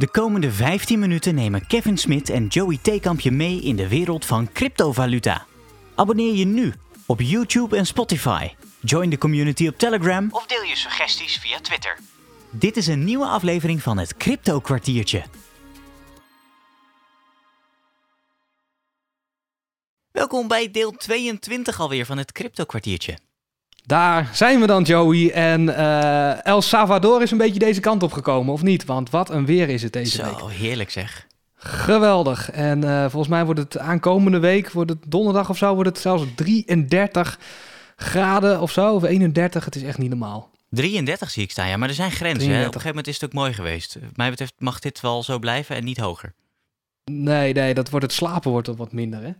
De komende 15 minuten nemen Kevin Smit en Joey Theekamp je mee in de wereld van cryptovaluta. Abonneer je nu op YouTube en Spotify. Join de community op Telegram of deel je suggesties via Twitter. Dit is een nieuwe aflevering van het Crypto Kwartiertje. Welkom bij deel 22 alweer van het Crypto Kwartiertje. Daar zijn we dan, Joey. En eh, El Salvador is een beetje deze kant op gekomen, of niet? Want wat een weer is het deze Zo, week. heerlijk zeg. Geweldig. En eh, volgens mij wordt het aankomende week, wordt het donderdag of zo, wordt het zelfs 33 graden of zo. Of 31, het is echt niet normaal. 33 zie ik staan, ja, maar er zijn grenzen. Hè? Op een 33. gegeven moment is het ook mooi geweest. Wat mij betreft mag dit wel zo blijven en niet hoger. Nee, nee, dat wordt het slapen wordt wat minder, hè?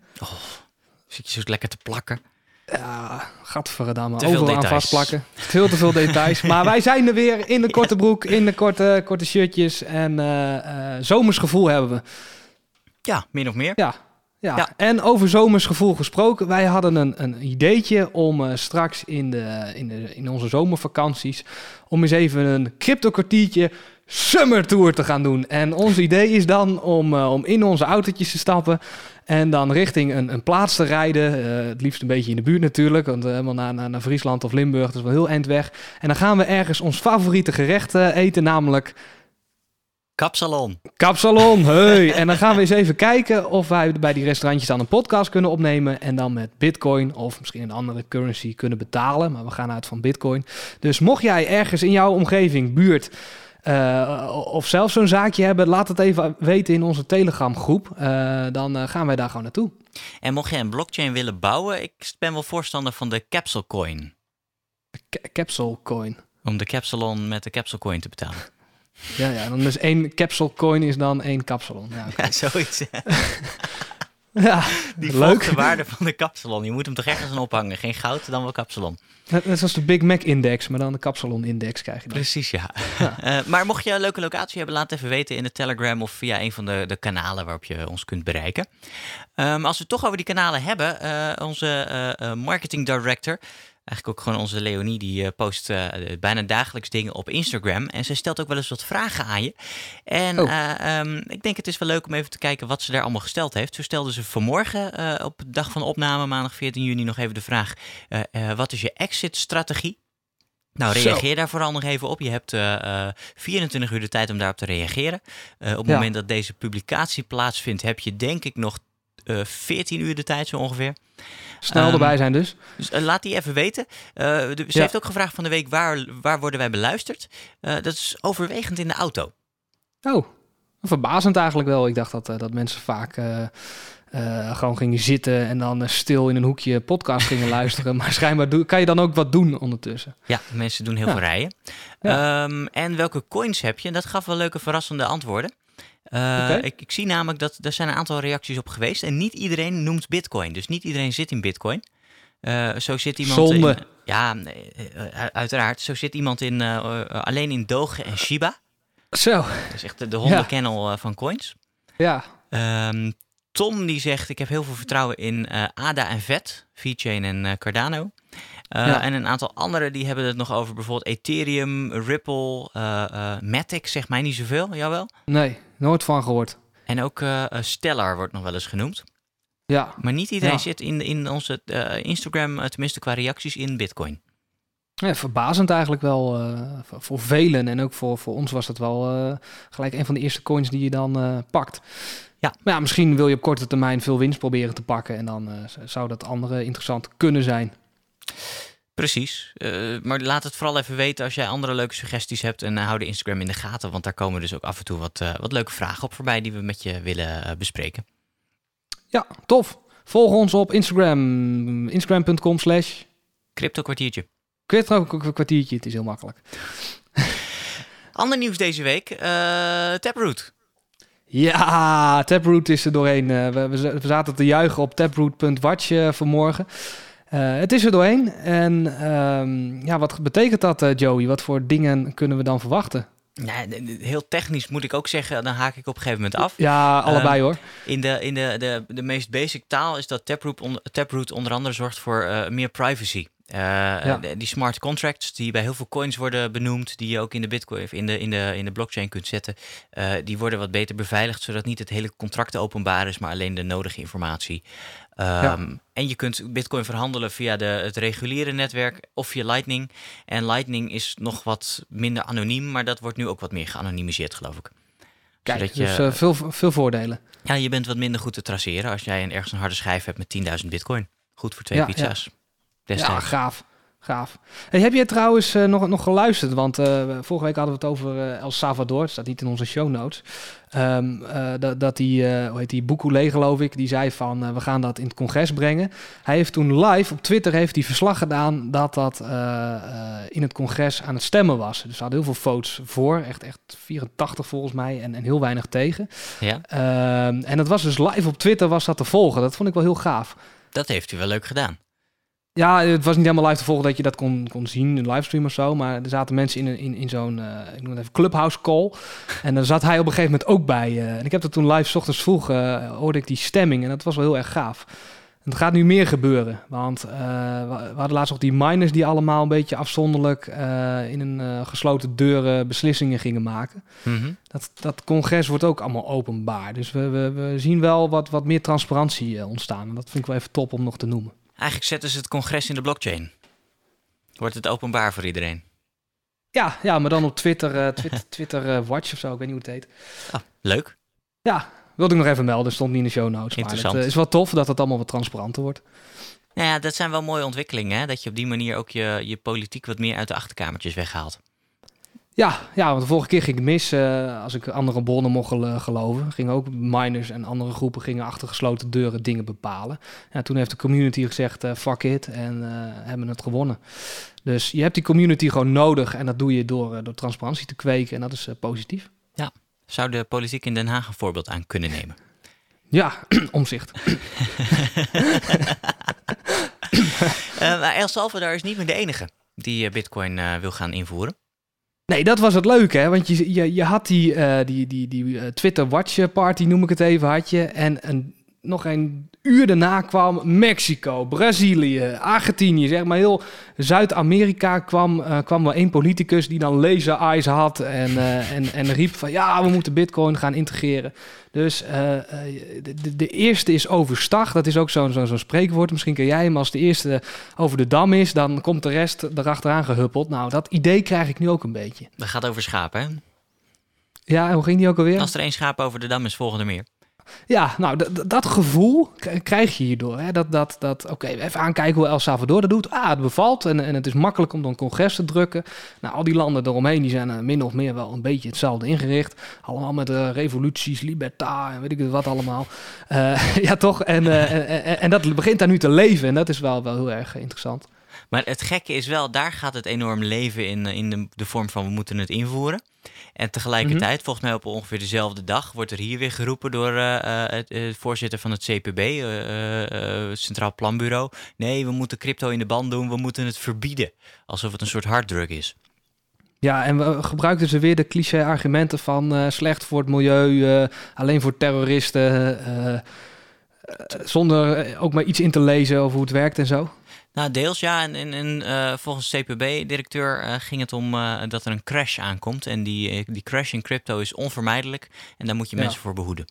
Zit je zo lekker te plakken. Ja, gadverdamme. Te veel Overal aan vastplakken. Veel te veel details. Maar wij zijn er weer in de korte broek, in de korte, korte shirtjes. En eh eh zomersgevoel hebben we. Ja, min of meer. Ja, ja. Ja. en over zomersgevoel gesproken. Wij hadden een, een ideetje om eh, straks in, de, in, de, in onze zomervakanties... om eens even een crypto-kwartiertje summer tour te gaan doen. En ons idee is dan om, om in onze autootjes te stappen... en dan richting een, een plaats te rijden. eh, het liefst een beetje in de buurt natuurlijk... want eh, helemaal naar, naar, naar Friesland of Limburg, dat is wel heel eind weg. En dan gaan we ergens ons favoriete gerecht eh, eten, namelijk... Kapsalon. Kapsalon, hey. En dan gaan we eens even kijken of wij bij die restaurantjes dan een podcast kunnen opnemen. En dan met bitcoin of misschien een andere currency kunnen betalen. Maar we gaan uit van bitcoin. Dus mocht jij ergens in jouw omgeving, buurt... eh, of zelfs zo'n zaakje hebben, laat het even weten in onze Telegram groep. Eh, dan eh, gaan wij daar gewoon naartoe. En mocht jij een blockchain willen bouwen, ik ben wel voorstander van de Capsule Coin. Ca- Capsule coin. Om de Capsalon met de Capsule Coin te betalen. Ja, ja, dan is één capsule coin is dan één kapsalon. Ja, oké. Ja, zoiets. ja Die leuk. de waarde van de Capsalon. Je moet hem toch ergens aan ophangen. Geen goud, dan wel Capsalon. Net, net zoals de Big Mac index, maar dan de kapsalon index krijg je dan. Precies, ja. Eh, maar mocht je een leuke locatie hebben, laat het even weten in de Telegram of via een van de, de kanalen waarop je ons kunt bereiken. Ehm, als we het toch over die kanalen hebben, eh, onze eh, marketing director, eigenlijk ook gewoon onze Leonie, die eh, post eh, bijna dagelijks dingen op Instagram. En ze stelt ook wel eens wat vragen aan je. En Oh. eh, ehm, ik denk het is wel leuk om even te kijken wat ze daar allemaal gesteld heeft. Zo stelde ze vanmorgen op de dag van de opname, maandag 14 juni, nog even de vraag: wat is je exit-strategie? Nou, Zo. reageer daar vooral nog even op. Je hebt eh, eh, 24 uur de tijd om daarop te reageren. Op het Ja. moment dat deze publicatie plaatsvindt, heb je denk ik nog eh 14 uur de tijd zo ongeveer. Snel Ehm, erbij zijn dus. Dus eh, laat die even weten. Eh, de- ze Ja. heeft ook gevraagd van de week, waar, waar worden wij beluisterd? Dat is overwegend in de auto. Oh, verbazend eigenlijk wel. Ik dacht dat, dat mensen vaak gewoon gingen zitten en dan stil in een hoekje podcast gingen luisteren. Maar schijnbaar doe- kan je dan ook wat doen ondertussen. Ja, mensen doen heel Ja. veel rijden. Ehm, en welke coins heb je? En dat gaf wel leuke verrassende antwoorden. Eh, ik, ik zie namelijk dat er zijn een aantal reacties op geweest. En niet iedereen noemt bitcoin. Dus niet iedereen zit in bitcoin. Eh, zo zit iemand Zonde. in... Ja, eh, uiteraard. Zo zit iemand in, alleen in Doge en Shiba. Zo, Dat is echt de, de hondenkennel van coins. ja. Ehm, Tom die zegt, ik heb heel veel vertrouwen in ADA en VET, VeChain en Cardano. Ja. En een aantal anderen die hebben het nog over bijvoorbeeld Ethereum, Ripple, Matic, zegt mij niet zoveel, jawel. Nee, nooit van gehoord. En ook eh, Stellar wordt nog wel eens genoemd. Ja, Maar niet iedereen Ja. zit in, in onze eh, Instagram, tenminste qua reacties, in Bitcoin. ja verbazend eigenlijk wel voor, velen. En ook voor, voor ons was dat wel gelijk een van de eerste coins die je dan pakt. Ja. Maar ja, misschien wil je op korte termijn veel winst proberen te pakken. En dan zou dat andere interessant kunnen zijn. Precies. Eh, maar laat het vooral even weten als jij andere leuke suggesties hebt. En eh, hou de Instagram in de gaten, want daar komen dus ook af en toe wat, eh, wat leuke vragen op voorbij die we met je willen bespreken. Ja, tof. Volg ons op Instagram. Instagram.com slash Crypto kwartiertje. Kwartier- kwartiertje. Het is heel makkelijk. Ander nieuws deze week. Taproot. Ja, Taproot is er doorheen. We, we zaten te juichen op taproot.watch vanmorgen. Eh, het is er doorheen. En ehm, ja, wat betekent dat, eh, Joey? Wat voor dingen kunnen we dan verwachten? D- heel technisch moet ik ook zeggen, dan haak ik op een gegeven moment af. Ja, allebei hoor. In, de, in de, de, de meest basic taal is dat Taproot, on- Taproot onder andere zorgt voor eh, meer privacy. Uh, Die smart contracts die bij heel veel coins worden benoemd, die je ook in de Bitcoin in de, in de, in de blockchain kunt zetten, uh, die worden wat beter beveiligd, zodat niet het hele contract openbaar is, maar alleen de nodige informatie. Um, ja. En je kunt Bitcoin verhandelen via de, het reguliere netwerk of via Lightning. En Lightning is nog wat minder anoniem, maar dat wordt nu ook wat meer geanonimiseerd, geloof ik. Kijk, dus uh, veel, veel voordelen. Ja, je bent wat minder goed te traceren als jij een, ergens een harde schijf hebt met 10.000 bitcoin. Goed voor twee ja, pizza's. Ja. Ja, gaaf. Gaaf. Hey, heb je trouwens uh, nog, nog geluisterd? Want uh, vorige week hadden we het over uh, El Salvador. Het staat niet in onze show notes. Um, dat, dat die, hoe heet die, Bukule geloof ik, die zei van we gaan dat in het congres brengen. Hij heeft toen live op Twitter heeft hij verslag gedaan dat dat in het congres aan het stemmen was. Dus er hadden heel veel votes voor. Echt, echt 84 volgens mij en, en heel weinig tegen. Ja. Um, en dat was dus live op Twitter was dat te volgen. Dat vond ik wel heel gaaf. Dat heeft u wel leuk gedaan. Ja, het was niet helemaal live te volgen dat je dat kon, kon zien, een livestream of zo. Maar er zaten mensen in, in, in zo'n, uh, ik noem het even, clubhouse call. En dan zat hij op een gegeven moment ook bij. Uh, en ik heb dat toen live s ochtends vroeg, uh, hoorde ik die stemming. En dat was wel heel erg gaaf. En het gaat nu meer gebeuren. Want we hadden laatst nog die miners die allemaal een beetje afzonderlijk in een gesloten deuren beslissingen gingen maken. Mm -hmm. dat, dat congres wordt ook allemaal openbaar. Dus we, we, we zien wel wat, wat meer transparantie ontstaan. En dat vind ik wel even top om nog te noemen. Eigenlijk zetten ze het congres in de blockchain. Wordt het openbaar voor iedereen? Ja, ja maar dan op Twitter, uh, Twitter, Twitter uh, Watch of zo, ik weet niet hoe het heet. Oh, leuk. Ja, wilde ik nog even melden, stond niet in de show notes. Interessant. Maar het uh, is wel tof dat het allemaal wat transparanter wordt. Nou ja, dat zijn wel mooie ontwikkelingen, hè? dat je op die manier ook je, je politiek wat meer uit de achterkamertjes weghaalt. Ja, ja, want de vorige keer ging ik mis uh, als ik andere bronnen mocht uh, geloven. Gingen ook miners en andere groepen gingen achter gesloten deuren dingen bepalen. Ja, toen heeft de community gezegd uh, fuck it en hebben het gewonnen. Dus je hebt die community gewoon nodig en dat doe je door, door transparantie te kweken en dat is positief. Ja, zou de politiek in Den Haag een voorbeeld aan kunnen nemen? Ja, omzicht. El Salvador is niet meer de enige die bitcoin wil gaan invoeren. Nee, dat was het leuke, hè? Want je, je, je had die, uh, die, die, die uh, Twitter Watch Party, noem ik het even, had je. En een, nog een uur daarna kwam Mexico, Brazilië, Argentinië, zeg maar heel Zuid-Amerika kwam, uh, kwam wel één politicus die dan laser eyes had en, uh, en, en riep van ja, we moeten bitcoin gaan integreren. Dus uh, de, de, eerste is overstag, dat is ook zo'n zo, zo spreekwoord. Misschien ken jij hem als de eerste over de dam is, dan komt de rest erachteraan gehuppeld. Nou, dat idee krijg ik nu ook een beetje. Dat gaat over schapen, hè? Ja, hoe ging die ook alweer? Als er één schaap over de dam is, volgende meer. Ja, nou, dat gevoel krijg je hierdoor. Hè? Dat, dat, dat oké, even aankijken hoe El Salvador dat doet. Ah, het bevalt en, en het is makkelijk om dan congres te drukken. Nou, al die landen eromheen, die zijn uh, min of meer wel een beetje hetzelfde ingericht. Allemaal met uh, revoluties, liberta en weet ik wat allemaal. Uh, ja, toch? En, en, en, dat begint daar nu te leven en dat is wel, wel heel erg interessant. Maar het gekke is wel, daar gaat het enorm leven in, in de, de vorm van we moeten het invoeren. En tegelijkertijd, mhm. volgens mij op ongeveer dezelfde dag, wordt er hier weer geroepen door uh, het, uh, voorzitter van het CPB, uh, Centraal Planbureau. Nee, we moeten crypto in de band doen, we moeten het verbieden. Alsof het een soort harddrug is. Ja, en we gebruikten ze weer de cliché-argumenten van slecht voor het milieu, alleen voor terroristen, zonder ook maar iets in te lezen over hoe het werkt en zo. Nou, deels ja. En, en, en uh, volgens CPB-directeur uh, ging het om uh, dat er een crash aankomt. En die, die crash in crypto is onvermijdelijk. En daar moet je ja. mensen voor behoeden.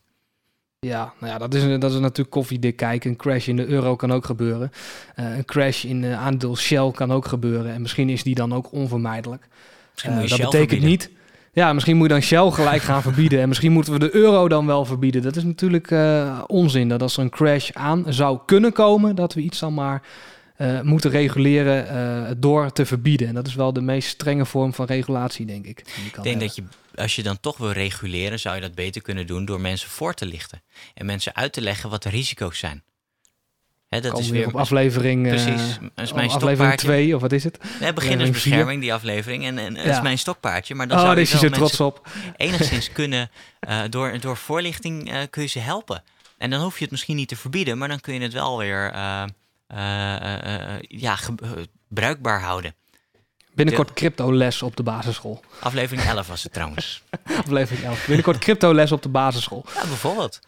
Ja, nou ja, dat is, dat is natuurlijk koffiedik kijken. Een crash in de euro kan ook gebeuren. een crash in de aandeel Shell kan ook gebeuren. En misschien is die dan ook onvermijdelijk. Dat Shell betekent verbieden. niet... Ja, misschien moet je dan Shell gelijk gaan verbieden. En misschien moeten we de euro dan wel verbieden. Dat is natuurlijk onzin. Dat als er een crash aan zou kunnen komen... dat we iets dan maar uh, moeten reguleren uh, door te verbieden. En dat is wel de meest strenge vorm van regulatie, denk ik. Ik denk dat je, als je dan toch wil reguleren, zou je dat beter kunnen doen door mensen voor te lichten. En mensen uit te leggen wat de risico's zijn. Hè, dat is weer op aflevering. Precies. Dat is mijn aflevering 2, of wat is het? Nee, beginnersbescherming, die aflevering. En, en ja. is mijn stokpaardje. Maar dan oh, zou je zo trots op. Enigszins kunnen, door, door voorlichting kun je ze helpen. En dan hoef je het misschien niet te verbieden, maar dan kun je het wel weer ja, bruikbaar houden. Binnenkort crypto-les op de basisschool. Aflevering 11 was het trouwens. Aflevering 11. Binnenkort crypto-les op de basisschool. Ja, bijvoorbeeld.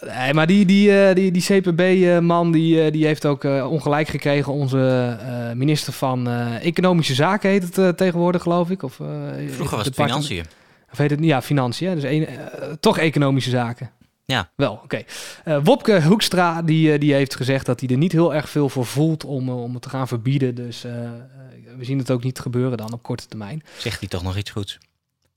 Nee, maar die, die, eh, die, die CPB-man die, eh, die heeft ook eh, ongelijk gekregen. Onze eh, minister van eh, Economische Zaken heet het eh, tegenwoordig, geloof ik. Of, eh, Vroeger was het financiën. Of heet het niet? Ja, financiën. Dus een, eh, toch Economische Zaken. Ja. Wel, oké. Eh, Wopke Hoekstra die, eh, die heeft gezegd dat hij er niet heel erg veel voor voelt om, eh, om het te gaan verbieden. Dus we zien het ook niet gebeuren dan op korte termijn. Zegt hij toch nog iets goeds?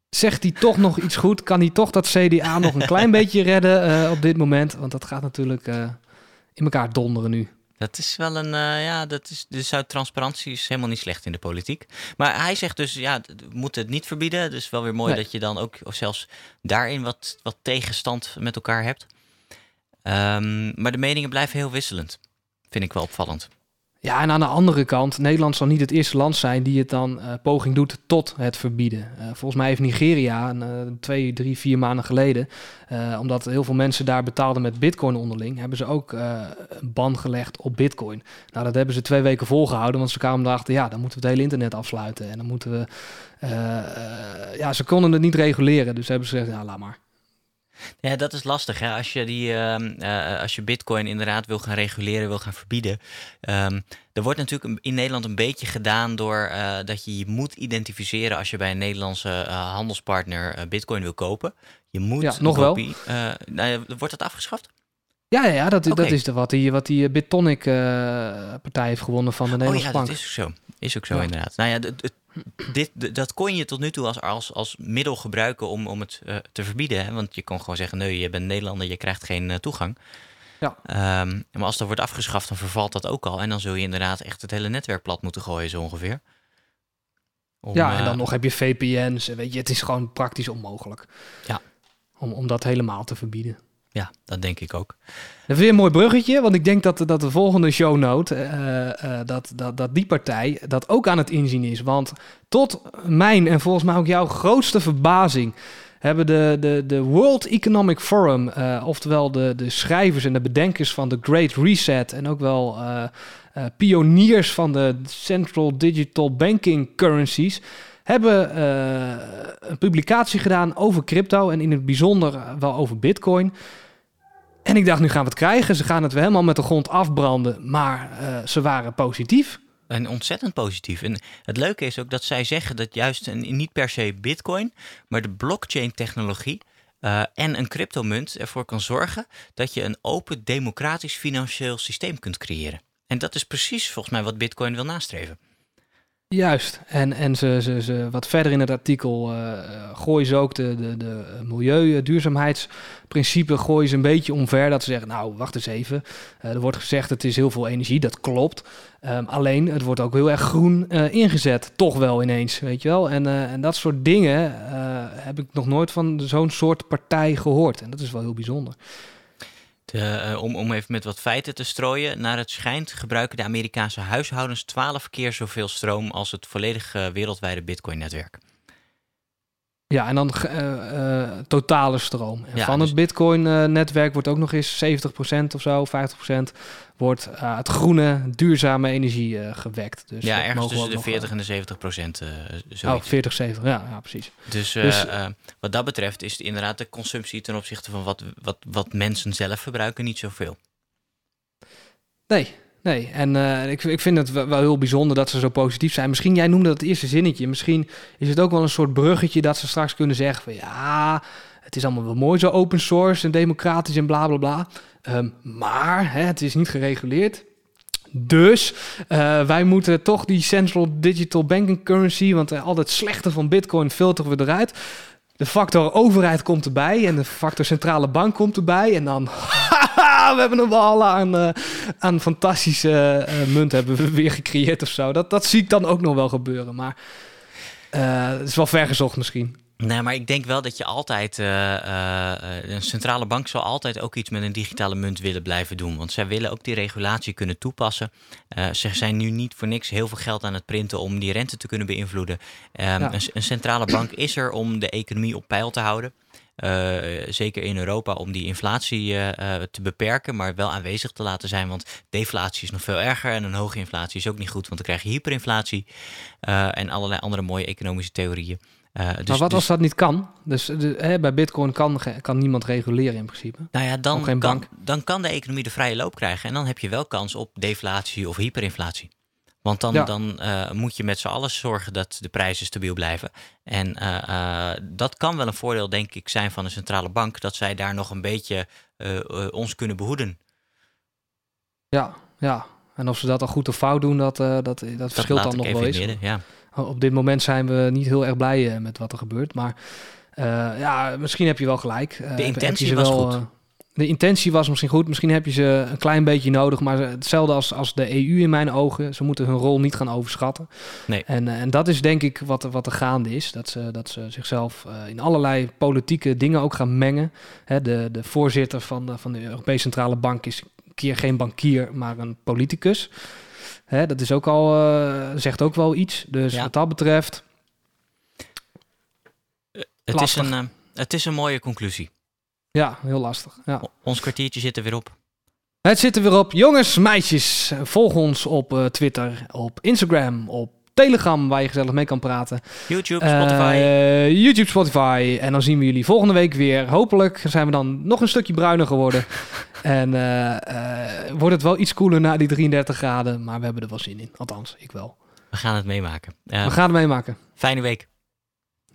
Zegt hij toch nog iets goed? Kan hij toch dat CDA nog een klein beetje redden op dit moment? Want dat gaat natuurlijk in elkaar donderen nu. Dat is wel een, eh, ja, dat is, dus uit transparantie is helemaal niet slecht in de politiek. Maar hij zegt dus, ja, we moeten het niet verbieden. Dus wel weer mooi Nee. dat je dan ook of zelfs daarin wat, wat tegenstand met elkaar hebt. Ehm, maar de meningen blijven heel wisselend. Vind ik wel opvallend. Ja, en aan de andere kant, Nederland zal niet het eerste land zijn die het dan eh, poging doet tot het verbieden. Eh, volgens mij heeft Nigeria eh, twee, drie, vier maanden geleden, omdat heel veel mensen daar betaalden met bitcoin onderling, hebben ze ook een ban gelegd op bitcoin. Nou, dat hebben ze twee weken volgehouden, want ze kwamen erachter, ja, dan moeten we het hele internet afsluiten. En dan moeten we, ja, ze konden het niet reguleren, dus hebben ze gezegd, ja, laat maar. Ja, dat is lastig. Hè? Als, je die, ehm, eh, als je bitcoin inderdaad wil gaan reguleren, wil gaan verbieden. ehm er wordt natuurlijk in Nederland een beetje gedaan door eh, dat je je moet identificeren als je bij een Nederlandse eh, handelspartner bitcoin wil kopen. Je moet Ja, nog wel. kopie- nou ja, wordt dat afgeschaft? Ja, ja, ja dat, dat is de, wat die, wat die BitTonic-partij heeft gewonnen van de Oh Nederlandse ja, dat Bank. is ook zo. Is ook zo Ja. inderdaad. Nou ja, d- dit, dat kon je tot nu toe als, als, als middel gebruiken om, om het eh, te verbieden. Hè? Want je kon gewoon zeggen, nee, je bent Nederlander, je krijgt geen eh, toegang. Ja. Ehm, maar als dat wordt afgeschaft, dan vervalt dat ook al. En dan zul je inderdaad echt het hele netwerk plat moeten gooien, zo ongeveer. Om, Ja, en eh, dan nog heb je VPN's. Weet je, het is gewoon praktisch onmogelijk. Ja. Om, om dat helemaal te verbieden. Ja, dat denk ik ook. Dat weer een mooi bruggetje, want ik denk dat, dat de volgende shownote, eh, eh, dat, dat, dat die partij dat ook aan het inzien is. Want tot mijn en volgens mij ook jouw grootste verbazing hebben de, de, de World Economic Forum, eh, oftewel de, de schrijvers en de bedenkers van de Great Reset en ook wel pioniers van de Central Digital Banking Currencies, hebben een publicatie gedaan over crypto en in het bijzonder wel over Bitcoin. En ik dacht, nu gaan we het krijgen. Ze gaan het weer helemaal met de grond afbranden. Maar eh, ze waren positief. En ontzettend positief. En het leuke is ook dat zij zeggen dat juist een, niet per se bitcoin, maar de blockchain-technologie eh, en een cryptomunt ervoor kan zorgen dat je een open, democratisch financieel systeem kunt creëren. En dat is precies volgens mij wat bitcoin wil nastreven. Juist. En, en ze, ze, ze, wat verder in het artikel eh, gooien ze ook de, de, de milieu, duurzaamheidsprincipe gooien ze een beetje omver. Dat ze zeggen, nou, wacht eens even. Eh, er wordt gezegd, het is heel veel energie. Dat klopt. Ehm, alleen, het wordt ook heel erg groen eh, ingezet. Toch wel ineens, weet je wel. En, en dat soort dingen heb ik nog nooit van zo'n soort partij gehoord. En dat is wel heel bijzonder. De, eh, om, om even met wat feiten te strooien. Naar het schijnt gebruiken de Amerikaanse huishoudens 12 keer zoveel stroom als het volledig eh, wereldwijde bitcoin-netwerk. Ja, en dan eh, eh, totale stroom. En Ja, van dus- het Bitcoin-netwerk wordt ook nog eens 70% of zo, 50% wordt uit groene, duurzame energie gewekt. Dus ja, ergens tussen de ook 40 nog, en de 70 procent. Oh, 40, 70, ja, ja precies. Dus, Dus- wat dat betreft is inderdaad de consumptie ten opzichte van wat, wat, wat mensen zelf verbruiken niet zoveel. Nee, nee. En uh, ik, ik vind het wel, heel bijzonder dat ze zo positief zijn. Misschien, jij noemde dat eerste zinnetje. Misschien is het ook wel een soort bruggetje dat ze straks kunnen zeggen van ja, het is allemaal wel mooi zo open source en democratisch en bla bla bla. Um, maar hè, het is niet gereguleerd. Dus uh, wij moeten toch die central digital banking currency, want uh, al het slechte van bitcoin filteren we eruit. De factor overheid komt erbij en de factor centrale bank komt erbij. En dan, we hebben een wal aan, uh, aan fantastische uh, munt hebben we weer gecreëerd of zo. Dat, dat zie ik dan ook nog wel gebeuren. Maar uh, het is wel vergezocht misschien. Nee, maar ik denk wel dat je altijd. Uh, uh, een centrale bank zal altijd ook iets met een digitale munt willen blijven doen. Want zij willen ook die regulatie kunnen toepassen. Uh, ze zijn nu niet voor niks heel veel geld aan het printen om die rente te kunnen beïnvloeden. Um, ja. een, een, centrale bank is er om de economie op peil te houden. Uh, zeker in Europa om die inflatie uh, te beperken, maar wel aanwezig te laten zijn. Want deflatie is nog veel erger en een hoge inflatie is ook niet goed, want dan krijg je hyperinflatie en allerlei andere mooie economische theorieën. Uh, dus, maar wat dus- als dat niet kan? Dus de, hè, bij Bitcoin kan, kan niemand reguleren in principe. Nou ja, dan kan, dan kan de economie de vrije loop krijgen. En dan heb je wel kans op deflatie of hyperinflatie. Want dan, Ja. dan eh, moet je met z'n allen zorgen dat de prijzen stabiel blijven. En eh, eh, dat kan wel een voordeel, denk ik, zijn van een centrale bank. Dat zij daar nog een beetje ons kunnen behoeden. Ja, ja. En of ze dat al goed of fout doen, dat, dat, dat, Dat verschilt dan nog wel eens. midden. Ja. Op dit moment zijn we niet heel erg blij met wat er gebeurt. Maar ja, misschien heb je wel gelijk. Je intentie was wel, goed. De intentie was misschien goed. Misschien heb je ze een klein beetje nodig. Maar hetzelfde als, als de EU in mijn ogen. Ze moeten hun rol niet gaan overschatten. Nee. En, eh, en dat is denk ik wat, er- wat er gaande is. Dat ze, dat ze zichzelf eh, in allerlei politieke dingen ook gaan mengen. Hè, de, de voorzitter van de, van de Europese Centrale Bank is een keer geen bankier, maar een politicus. Hè, dat is ook al, eh, zegt ook wel iets. Dus Ja. wat dat betreft, Het, is een, het is een mooie conclusie. Ja, heel lastig. Ja. Ons kwartiertje zit er weer op. Het zit er weer op. Jongens, meisjes, volg ons op eh, Twitter, op Instagram, op Telegram, waar je gezellig mee kan praten. YouTube, Spotify. Eh, YouTube, Spotify. En dan zien we jullie volgende week weer. Hopelijk zijn we dan nog een stukje bruiner geworden. en eh, eh, wordt het wel iets koeler na die 33 graden. Maar we hebben er wel zin in. Althans, ik wel. we gaan het meemaken. We gaan het meemaken. Fijne week.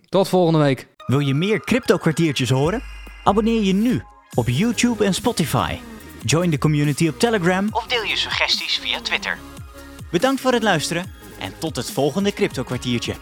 Tot volgende week. Wil je meer crypto-kwartiertjes horen? Abonneer je nu op YouTube en Spotify. Join de community op Telegram of deel je suggesties via Twitter. Bedankt voor het luisteren en tot het volgende crypto-kwartiertje.